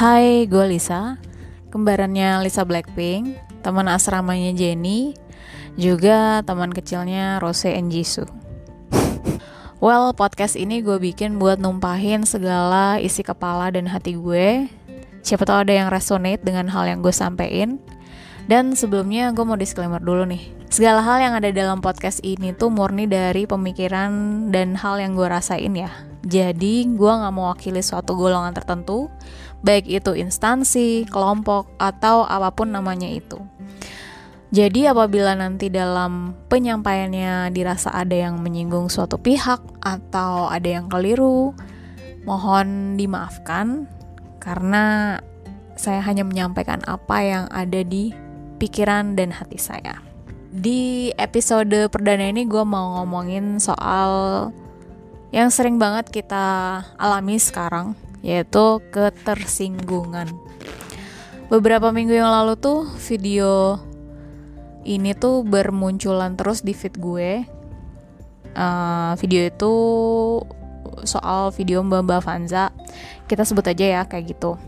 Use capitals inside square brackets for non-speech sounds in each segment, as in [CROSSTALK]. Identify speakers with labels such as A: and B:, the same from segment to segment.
A: Hai, gue Lisa, kembarannya Lisa Blackpink, teman asramanya Jenny, juga teman kecilnya Rose and Jisoo. [LAUGHS] well, podcast ini gue bikin buat numpahin segala isi kepala dan hati gue. Siapa tahu ada yang resonate dengan hal yang gue sampein. Dan sebelumnya gue mau disclaimer dulu nih. Segala hal yang ada dalam podcast ini tuh murni dari pemikiran dan hal yang gue rasain ya. Jadi gue gak mewakili suatu golongan tertentu, baik itu instansi, kelompok, atau apa pun namanya itu. Jadi apabila nanti dalam penyampaiannya dirasa ada yang menyinggung suatu pihak atau ada yang keliru, mohon dimaafkan karena saya hanya menyampaikan apa yang ada di pikiran dan hati saya. Di episode perdana ini gue mau ngomongin soal yang sering banget kita alami sekarang, yaitu ketersinggungan. Beberapa minggu yang lalu tuh video ini tuh bermunculan terus di feed gue. Uh, video itu soal video Mbak Mbak Vanza. Kita sebut aja ya kayak gitu.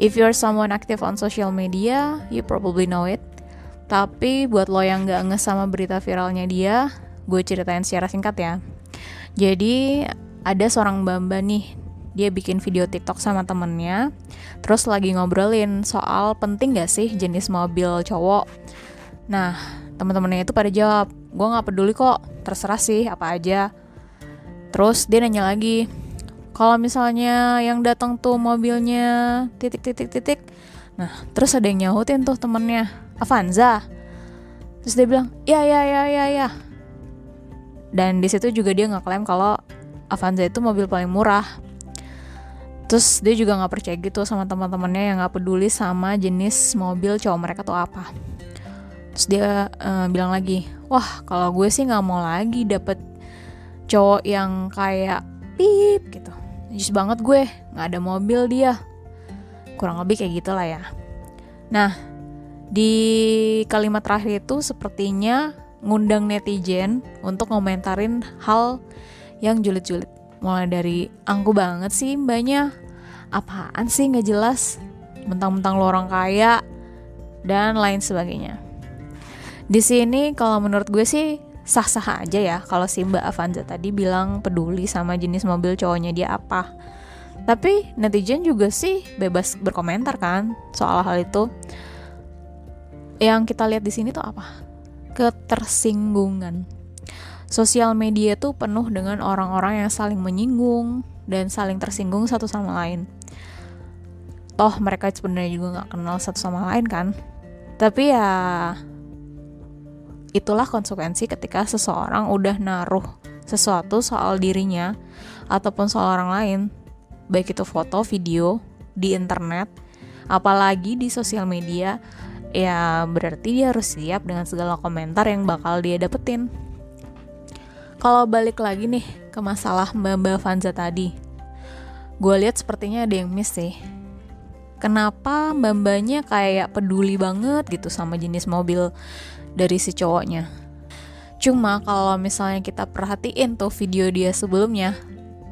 A: If you're someone active on social media, you probably know it. Tapi buat lo yang gak nge sama berita viralnya dia, gue ceritain secara singkat ya. Jadi ada seorang bamba nih, dia bikin video TikTok sama temennya, terus lagi ngobrolin soal penting gak sih jenis mobil cowok. Nah, teman-temannya itu pada jawab, gue gak peduli kok, terserah sih apa aja. Terus dia nanya lagi, kalau misalnya yang datang tuh mobilnya titik titik titik, nah terus ada yang nyahutin tuh temennya, Avanza. Terus dia bilang, ya ya ya ya ya. Dan di situ juga dia ngeklaim kalau Avanza itu mobil paling murah. Terus dia juga nggak percaya gitu sama teman-temannya yang nggak peduli sama jenis mobil cowok mereka tuh apa. Terus dia uh, bilang lagi, wah kalau gue sih nggak mau lagi dapet cowok yang kayak pip gitu. Jus banget gue, nggak ada mobil dia. Kurang lebih kayak gitulah ya. Nah, di kalimat terakhir itu sepertinya ngundang netizen untuk ngomentarin hal yang julid-julid. Mulai dari angku banget sih mbaknya, apaan sih nggak jelas, mentang-mentang lo orang kaya, dan lain sebagainya. Di sini kalau menurut gue sih sah-sah aja ya kalau si Mbak Avanza tadi bilang peduli sama jenis mobil cowoknya dia apa. Tapi netizen juga sih bebas berkomentar kan soal hal itu yang kita lihat di sini tuh apa? Ketersinggungan. Sosial media tuh penuh dengan orang-orang yang saling menyinggung dan saling tersinggung satu sama lain. Toh mereka sebenarnya juga nggak kenal satu sama lain kan? Tapi ya itulah konsekuensi ketika seseorang udah naruh sesuatu soal dirinya ataupun soal orang lain, baik itu foto, video di internet, apalagi di sosial media ya berarti dia harus siap dengan segala komentar yang bakal dia dapetin. Kalau balik lagi nih ke masalah Mbak Mbak Vanza tadi, gue lihat sepertinya ada yang miss sih. Kenapa Mbak Mbaknya kayak peduli banget gitu sama jenis mobil dari si cowoknya? Cuma kalau misalnya kita perhatiin tuh video dia sebelumnya,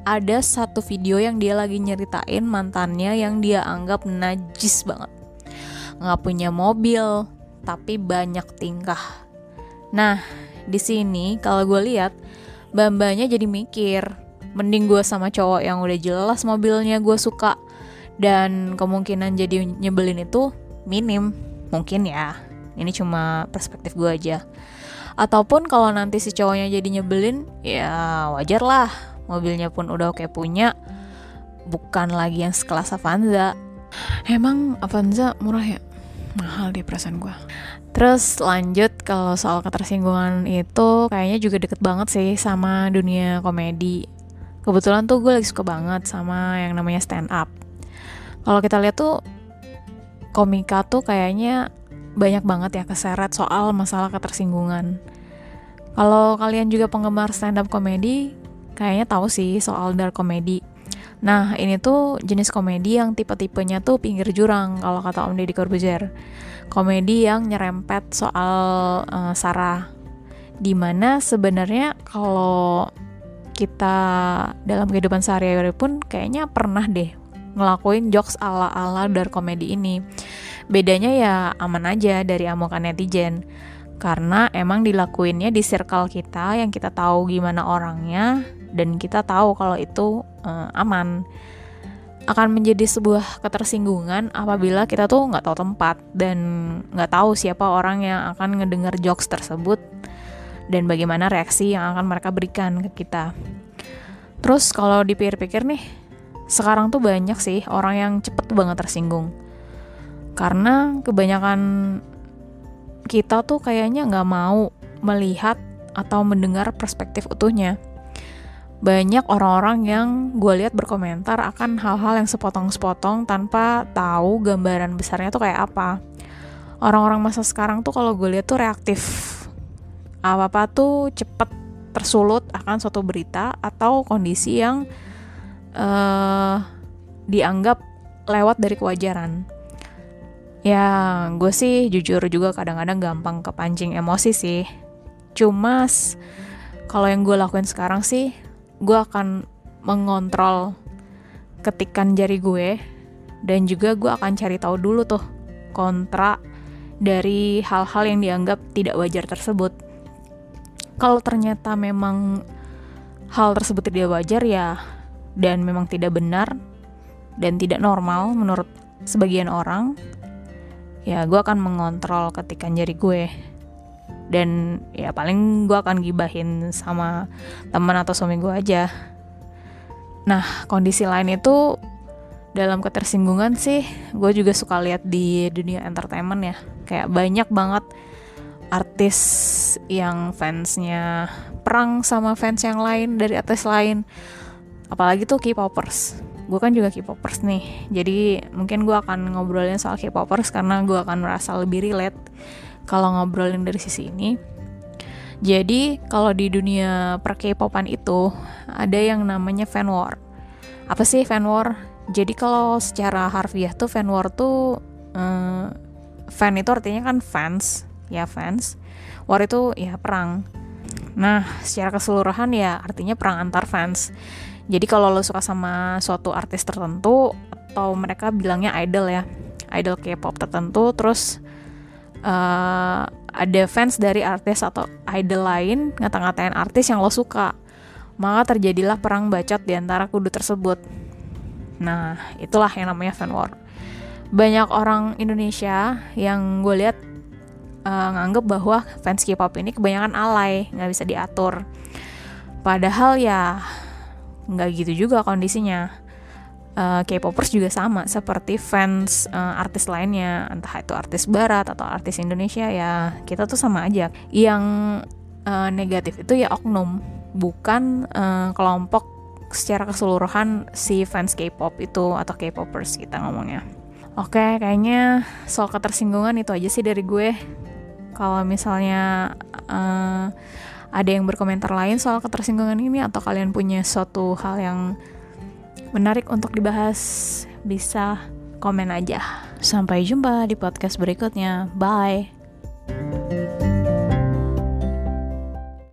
A: ada satu video yang dia lagi nyeritain mantannya yang dia anggap najis banget nggak punya mobil, tapi banyak tingkah. Nah, di sini kalau gue lihat, bambanya jadi mikir, mending gue sama cowok yang udah jelas mobilnya gue suka, dan kemungkinan jadi nyebelin itu minim, mungkin ya. Ini cuma perspektif gue aja. Ataupun kalau nanti si cowoknya jadi nyebelin, ya wajar lah. Mobilnya pun udah oke punya, bukan lagi yang sekelas Avanza. Emang Avanza murah ya? Mahal di perasaan gue terus lanjut kalau soal ketersinggungan itu kayaknya juga deket banget sih sama dunia komedi. Kebetulan tuh gue lagi suka banget sama yang namanya stand up kalau kita lihat tuh komika tuh kayaknya banyak banget ya keseret soal masalah ketersinggungan. Kalau kalian juga penggemar stand up komedi kayaknya tahu sih soal dark komedi Nah, ini tuh jenis komedi yang tipe-tipenya tuh pinggir jurang kalau kata Om Deddy Corbuzier. Komedi yang nyerempet soal uh, Sarah. Di mana sebenarnya kalau kita dalam kehidupan sehari-hari pun kayaknya pernah deh ngelakuin jokes ala-ala dark comedy ini. Bedanya ya aman aja dari amukan netizen. Karena emang dilakuinnya di circle kita yang kita tahu gimana orangnya dan kita tahu kalau itu uh, aman akan menjadi sebuah ketersinggungan apabila kita tuh nggak tahu tempat dan nggak tahu siapa orang yang akan ngedengar jokes tersebut dan bagaimana reaksi yang akan mereka berikan ke kita. Terus kalau dipikir-pikir nih, sekarang tuh banyak sih orang yang cepet banget tersinggung. Karena kebanyakan kita tuh kayaknya nggak mau melihat atau mendengar perspektif utuhnya banyak orang-orang yang gue lihat berkomentar akan hal-hal yang sepotong-sepotong tanpa tahu gambaran besarnya tuh kayak apa. Orang-orang masa sekarang tuh kalau gue lihat tuh reaktif. Apa-apa tuh cepet tersulut akan suatu berita atau kondisi yang uh, dianggap lewat dari kewajaran. Ya, gue sih jujur juga kadang-kadang gampang kepancing emosi sih. Cuma kalau yang gue lakuin sekarang sih gue akan mengontrol ketikan jari gue dan juga gue akan cari tahu dulu tuh kontra dari hal-hal yang dianggap tidak wajar tersebut. Kalau ternyata memang hal tersebut tidak wajar ya dan memang tidak benar dan tidak normal menurut sebagian orang, ya gue akan mengontrol ketikan jari gue dan ya paling gue akan gibahin sama teman atau suami gue aja. Nah kondisi lain itu dalam ketersinggungan sih gue juga suka lihat di dunia entertainment ya. Kayak banyak banget artis yang fansnya perang sama fans yang lain dari artis lain. Apalagi tuh K-popers. Gue kan juga K-popers nih. Jadi mungkin gue akan ngobrolin soal K-popers karena gue akan merasa lebih relate kalau ngobrolin dari sisi ini. Jadi kalau di dunia per K-popan itu ada yang namanya fan war. Apa sih fan war? Jadi kalau secara harfiah tuh fan war tuh uh, fan itu artinya kan fans, ya fans. War itu ya perang. Nah, secara keseluruhan ya artinya perang antar fans. Jadi kalau lo suka sama suatu artis tertentu atau mereka bilangnya idol ya, idol K-pop tertentu, terus uh, ada fans dari artis atau idol lain ngata-ngatain artis yang lo suka. Maka terjadilah perang bacot di antara kudu tersebut. Nah itulah yang namanya fan war. Banyak orang Indonesia yang gue lihat uh, nganggep bahwa fans K-pop ini kebanyakan alay nggak bisa diatur. Padahal ya nggak gitu juga kondisinya uh, K-popers juga sama seperti fans uh, artis lainnya entah itu artis barat atau artis Indonesia ya kita tuh sama aja. Yang uh, negatif itu ya oknum bukan uh, kelompok secara keseluruhan si fans K-pop itu atau K-popers kita ngomongnya. Oke kayaknya soal ketersinggungan itu aja sih dari gue. Kalau misalnya uh, ada yang berkomentar lain soal ketersinggungan ini atau kalian punya suatu hal yang menarik untuk dibahas, bisa komen aja. Sampai jumpa di podcast berikutnya. Bye.